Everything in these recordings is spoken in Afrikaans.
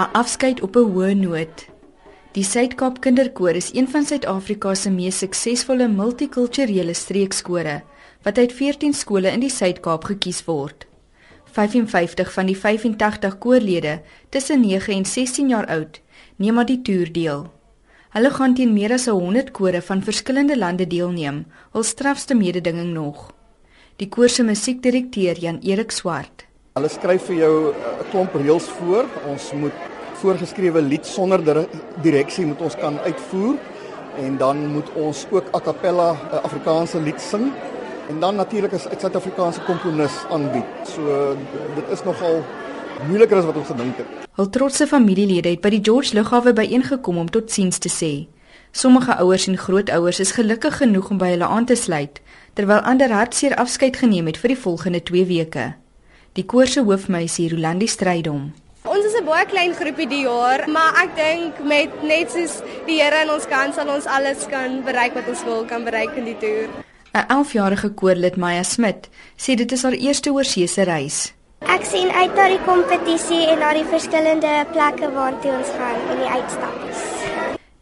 'n Afskeid op 'n hoë noot. Die Suid-Kaap Kinderkoor is een van Suid-Afrika se mees suksesvolle multikulturele streekskore wat uit 14 skole in die Suid-Kaap gekies word. 55 van die 85 koorlede tussen 9 en 16 jaar oud neem aan die toer deel. Hulle gaan teen meer as 100 kore van verskillende lande deelneem, hul strafste mededinging nog. Die koor se musiekdirekteur Jan Erik Swart. Hulle skryf vir jou 'n klomp reëls voor. Ons moet voorgeskrewe lied sonder direksie moet ons kan uitvoer en dan moet ons ook a cappella 'n Afrikaanse lied sing en dan natuurlik 'n Suid-Afrikaanse komponis aanbied. So dit is nogal moeiliker as wat ons gedink het. Hul trotse familielede het by die George Lughawe byeengekom om totsiens te sê. Sommige ouers en grootouers is gelukkig genoeg om by hulle aan te sluit, terwyl ander hartseer afskeid geneem het vir die volgende 2 weke. Die koor se hoofmeisie Rolandi Strydom 'n baie klein groepie die jaar, maar ek dink met net soos die Here in ons kan sal ons alles kan bereik wat ons wil kan bereik in die toer. 'n 11-jarige koorlid Maya Smit sê dit is haar eerste oorseese reis. Ek sien uit na die kompetisie en na die verskillende plekke waartoe ons gaan en die uitstappies.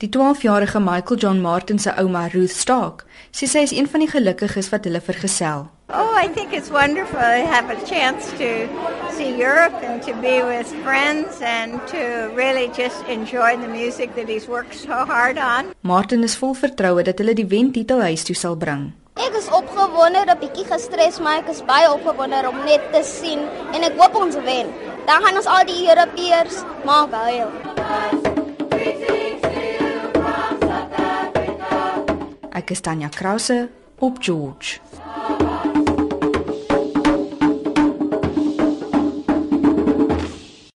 Die 12-jarige Michael John Martin se ouma Ruth Stark sê sy is een van die gelukkiges wat hulle vergesel. Oh, I think it's wonderful to have a chance to see Europe and to be with friends and to really just enjoy the music that he's worked so hard on. Martin is vol vertroue dat hulle die wentitel huis toe sal bring. Ek is opgewonde, 'n bietjie gestres, maar ek is baie opgewonde om net te sien en ek hoop ons wen. Dan gaan ons al die Europeërs maak huil. Ek is Tanya Krause op George.